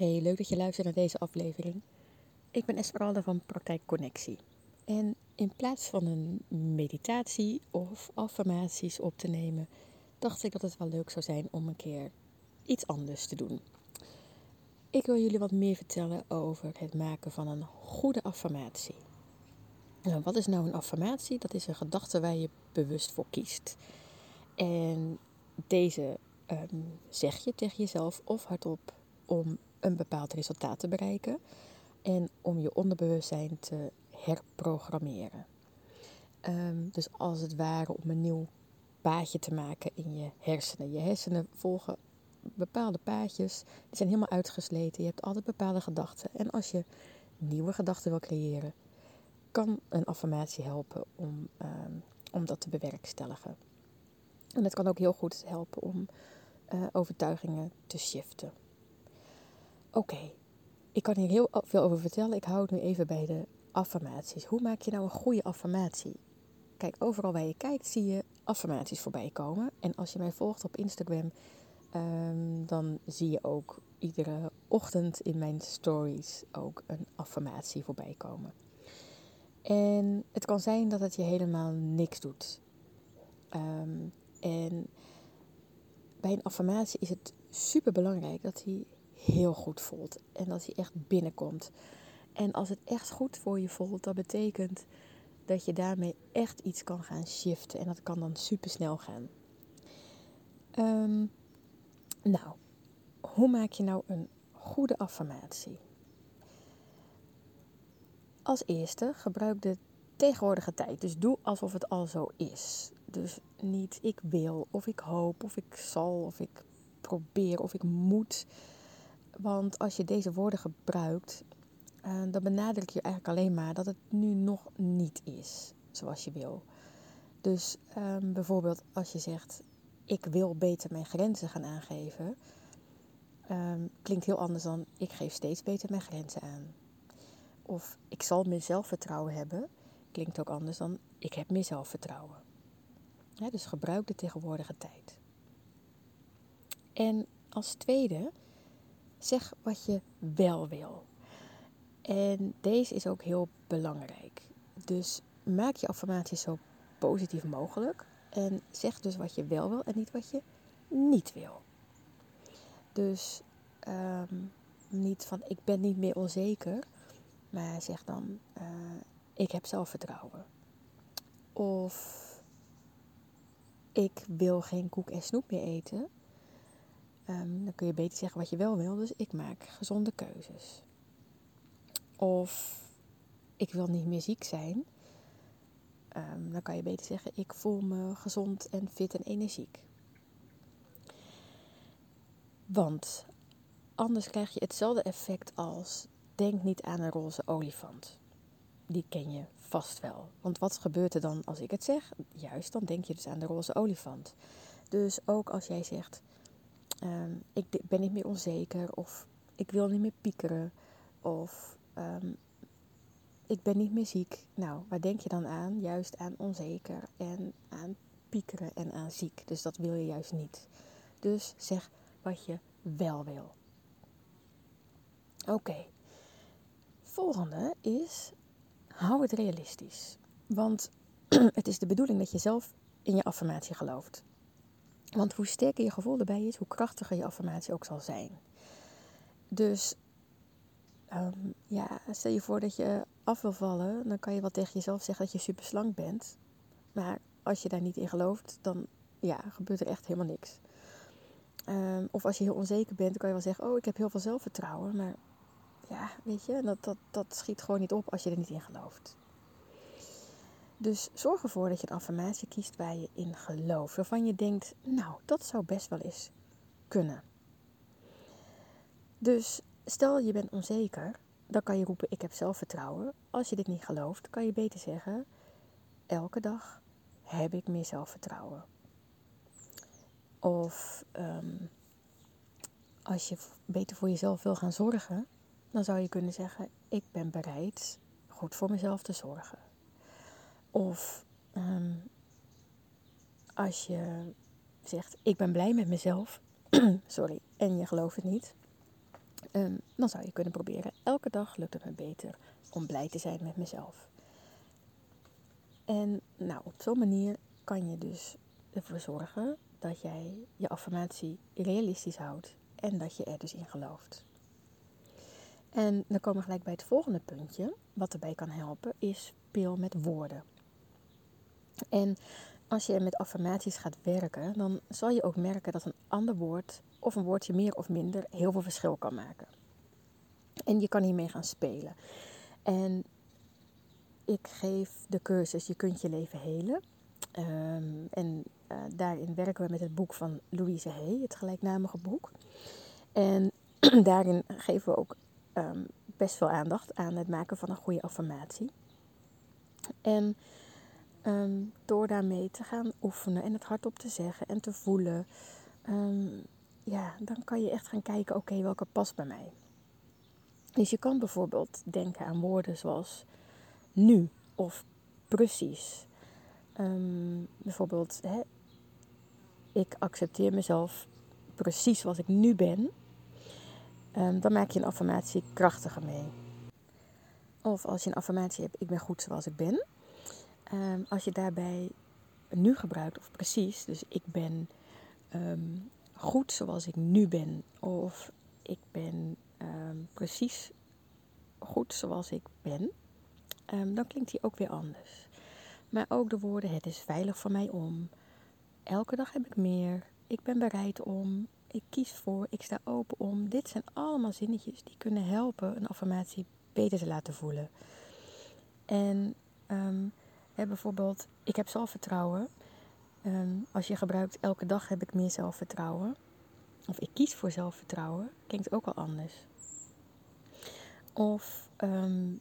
Hey, leuk dat je luistert naar deze aflevering. Ik ben Esmeralda van Praktijk Connectie. En in plaats van een meditatie of affirmaties op te nemen, dacht ik dat het wel leuk zou zijn om een keer iets anders te doen. Ik wil jullie wat meer vertellen over het maken van een goede affirmatie. Nou, wat is nou een affirmatie? Dat is een gedachte waar je bewust voor kiest. En deze ehm, zeg je tegen jezelf of hardop om een bepaald resultaat te bereiken en om je onderbewustzijn te herprogrammeren. Ehm, dus als het ware om een nieuw paadje te maken in je hersenen. Je hersenen volgen bepaalde paadjes, die zijn helemaal uitgesleten. Je hebt altijd bepaalde gedachten. En als je nieuwe gedachten wil creëren, kan een affirmatie helpen om, ehm, om dat te bewerkstelligen. En het kan ook heel goed helpen om uh, overtuigingen te shiften. Oké, ik kan hier heel veel over vertellen. Ik hou het nu even bij de affirmaties. Hoe maak je nou een goede affirmatie? Kijk, overal waar je kijkt zie je affirmaties voorbij komen. En als je mij volgt op Instagram, um, dan zie je ook iedere ochtend in mijn stories ook een affirmatie voorbij komen. En het kan zijn dat het je helemaal niks doet. Um, en bij een affirmatie is het super belangrijk dat hij heel goed voelt. En als hij echt binnenkomt. En als het echt goed voor je voelt, dat betekent dat je daarmee echt iets kan gaan shiften. En dat kan dan super snel gaan. Um, nou, hoe maak je nou een goede affirmatie? Als eerste gebruik de tegenwoordige tijd. Dus doe alsof het al zo is. Dus niet ik wil, of ik hoop, of ik zal, of ik probeer, of ik moet. Want als je deze woorden gebruikt, uh, dan benadruk je eigenlijk alleen maar dat het nu nog niet is zoals je wil. Dus um, bijvoorbeeld als je zegt, ik wil beter mijn grenzen gaan aangeven, um, klinkt heel anders dan ik geef steeds beter mijn grenzen aan. Of ik zal meer zelfvertrouwen hebben, klinkt ook anders dan ik heb meer zelfvertrouwen. Dus gebruik de tegenwoordige tijd. En als tweede, zeg wat je wel wil. En deze is ook heel belangrijk. Dus maak je affirmaties zo positief mogelijk. En zeg dus wat je wel wil en niet wat je niet wil. Dus um, niet van ik ben niet meer onzeker, maar zeg dan uh, ik heb zelfvertrouwen. Of ik wil geen koek en snoep meer eten. Um, dan kun je beter zeggen wat je wel wil. Dus ik maak gezonde keuzes. Of ik wil niet meer ziek zijn. Um, dan kan je beter zeggen ik voel me gezond en fit en energiek. Want anders krijg je hetzelfde effect als denk niet aan een roze olifant. Die ken je vast wel. Want wat gebeurt er dan als ik het zeg? Juist, dan denk je dus aan de roze olifant. Dus ook als jij zegt, um, ik ben niet meer onzeker of ik wil niet meer piekeren of um, ik ben niet meer ziek. Nou, waar denk je dan aan? Juist aan onzeker en aan piekeren en aan ziek. Dus dat wil je juist niet. Dus zeg wat je wel wil. Oké. Volgende is hou het realistisch. Want het is de bedoeling dat je zelf in je affirmatie gelooft. Want hoe sterker je gevoel erbij is, hoe krachtiger je affirmatie ook zal zijn. Dus um, ja, stel je voor dat je af wil vallen, dan kan je wel tegen jezelf zeggen dat je super slank bent. Maar als je daar niet in gelooft, dan ja, gebeurt er echt helemaal niks. Um, of als je heel onzeker bent, dan kan je wel zeggen: Oh, ik heb heel veel zelfvertrouwen. Maar ja, weet je, dat, dat, dat schiet gewoon niet op als je er niet in gelooft. Dus zorg ervoor dat je een affirmatie kiest waar je in gelooft. Waarvan je denkt, nou, dat zou best wel eens kunnen. Dus stel je bent onzeker, dan kan je roepen, ik heb zelfvertrouwen. Als je dit niet gelooft, kan je beter zeggen, elke dag heb ik meer zelfvertrouwen. Of um, als je beter voor jezelf wil gaan zorgen, dan zou je kunnen zeggen: Ik ben bereid goed voor mezelf te zorgen. Of um, als je zegt: Ik ben blij met mezelf, sorry, en je gelooft het niet, Ehm, dan zou je kunnen proberen. Elke dag lukt het me beter om blij te zijn met mezelf. En nou, op zo'n manier kan je dus ervoor zorgen dat jij je affirmatie realistisch houdt en dat je er dus in gelooft. En dan komen we gelijk bij het volgende puntje, wat erbij kan helpen, is speel met woorden. En als je met affirmaties gaat werken, dan zal je ook merken dat een ander woord of een woordje meer of minder heel veel verschil kan maken. En je kan hiermee gaan spelen. En ik geef de cursus Je kunt je leven helen. Ehm, en uh, daarin werken we met het boek van Louise Hay, het gelijknamige boek. En daarin geven we ook um, best veel aandacht aan het maken van een goede affirmatie. En um, door daarmee te gaan oefenen en het hardop te zeggen en te voelen, ja, dan kan je echt gaan kijken, oké, welke past bij mij. Dus je kan bijvoorbeeld denken aan woorden zoals nu of precies. Um, bijvoorbeeld, hè, ik accepteer mezelf precies zoals ik nu ben. Dan maak je een affirmatie krachtiger mee. Of als je een affirmatie hebt, ik ben goed zoals ik ben. Um, als je daarbij nu gebruikt, of precies, dus ik ben goed zoals ik nu ben. Of ik ben precies goed zoals ik ben. dan klinkt die ook weer anders. Maar ook de woorden: Het is veilig voor mij om. Elke dag heb ik meer. Ik ben bereid om. Ik kies voor. Ik sta open om. Dit zijn allemaal zinnetjes die kunnen helpen een affirmatie beter te laten voelen. En um, bijvoorbeeld, ik heb zelfvertrouwen. Um, als je gebruikt elke dag heb ik meer zelfvertrouwen. Of ik kies voor zelfvertrouwen. Klinkt ook al anders. Of um,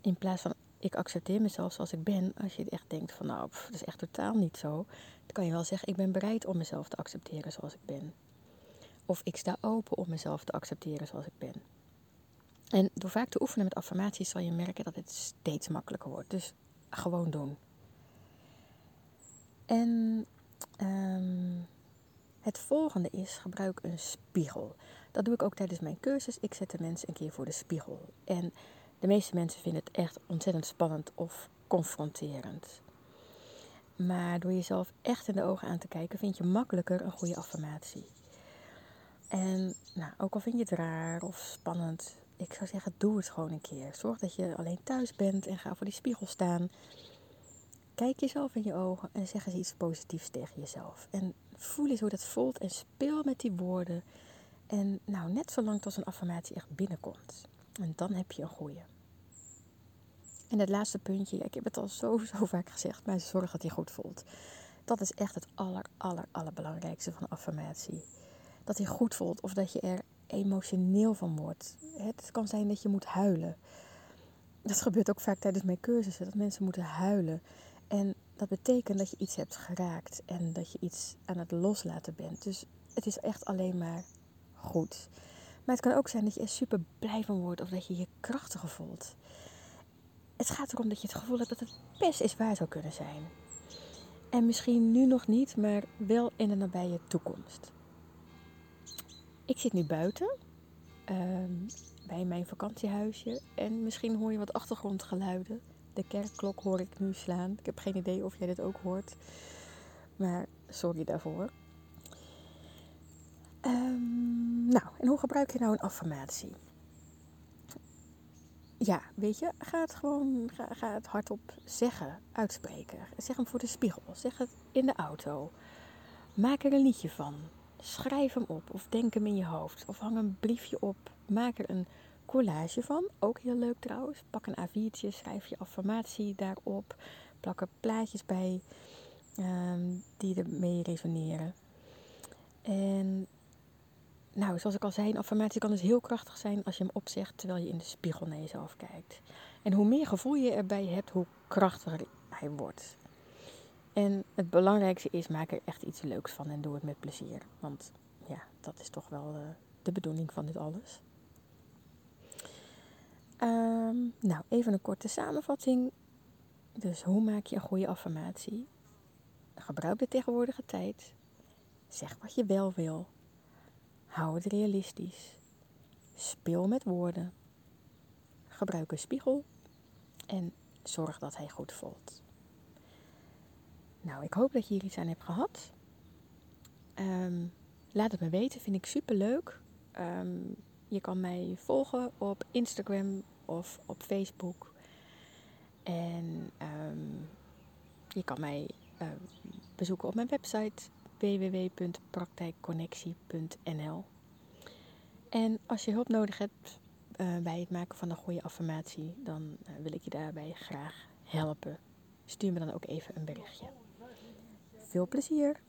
in plaats van ik accepteer mezelf zoals ik ben. Als je echt denkt van nou, dat is echt totaal niet zo. Dan kan je wel zeggen, ik ben bereid om mezelf te accepteren zoals ik ben. Of ik sta open om mezelf te accepteren zoals ik ben. En door vaak te oefenen met affirmaties zal je merken dat het steeds makkelijker wordt. Dus gewoon doen. En um, het volgende is gebruik een spiegel. Dat doe ik ook tijdens mijn cursus. Ik zet de mensen een keer voor de spiegel. En de meeste mensen vinden het echt ontzettend spannend of confronterend. Maar door jezelf echt in de ogen aan te kijken, vind je makkelijker een goede affirmatie. En nou, ook al vind je het raar of spannend, ik zou zeggen, doe het gewoon een keer. Zorg dat je alleen thuis bent en ga voor die spiegel staan. Kijk jezelf in je ogen en zeg eens iets positiefs tegen jezelf. En voel eens hoe dat voelt en speel met die woorden. En nou, net zolang tot een affirmatie echt binnenkomt. En dan heb je een goede. En het laatste puntje, ik heb het al zo, zo vaak gezegd, maar zorg dat hij goed voelt. Dat is echt het aller, aller, allerbelangrijkste van affirmatie. Dat hij goed voelt of dat je er emotioneel van wordt. Het kan zijn dat je moet huilen. Dat gebeurt ook vaak tijdens mijn cursussen, dat mensen moeten huilen. En dat betekent dat je iets hebt geraakt en dat je iets aan het loslaten bent. Dus het is echt alleen maar goed. Maar het kan ook zijn dat je er super blij van wordt of dat je je krachtiger voelt. Het gaat erom dat je het gevoel hebt dat het best is waar zou kunnen zijn. En misschien nu nog niet, maar wel in de nabije toekomst. Ik zit nu buiten ehm, bij mijn vakantiehuisje en misschien hoor je wat achtergrondgeluiden. De kerkklok hoor ik nu slaan. Ik heb geen idee of jij dit ook hoort, maar sorry daarvoor. Um, nou, en hoe gebruik je nou een affirmatie? Ja, weet je, ga het gewoon ga, ga het hardop zeggen, uitspreken. Zeg hem voor de spiegel, zeg het in de auto. Maak er een liedje van. Schrijf hem op of denk hem in je hoofd. Of hang een briefje op. Maak er een collage van. Ook heel leuk trouwens. Pak een A4'tje, schrijf je affirmatie daarop. Plak er plaatjes bij um, die ermee resoneren. En nou, zoals ik al zei, een affirmatie kan dus heel krachtig zijn als je hem opzegt terwijl je in de spiegel naar jezelf kijkt. En hoe meer gevoel je erbij hebt, hoe krachtiger hij wordt. En het belangrijkste is, maak er echt iets leuks van en doe het met plezier. Want ja, dat is toch wel uh, de bedoeling van dit alles. Um, nou, even een korte samenvatting. Dus hoe maak je een goede affirmatie? Gebruik de tegenwoordige tijd. Zeg wat je wel wil. Hou het realistisch. speel met woorden, gebruik een spiegel en zorg dat hij goed voelt. Nou, ik hoop dat je hier iets aan hebt gehad. Ehm, laat het me weten, vind ik super leuk. Ehm, je kan mij volgen op Instagram of op Facebook. En ehm, je kan mij bezoeken op mijn website www.praktijkconnectie.nl. En als je hulp nodig hebt uh, bij het maken van een goede affirmatie, dan uh, wil ik je daarbij graag helpen. Stuur me dan ook even een berichtje. Veel plezier!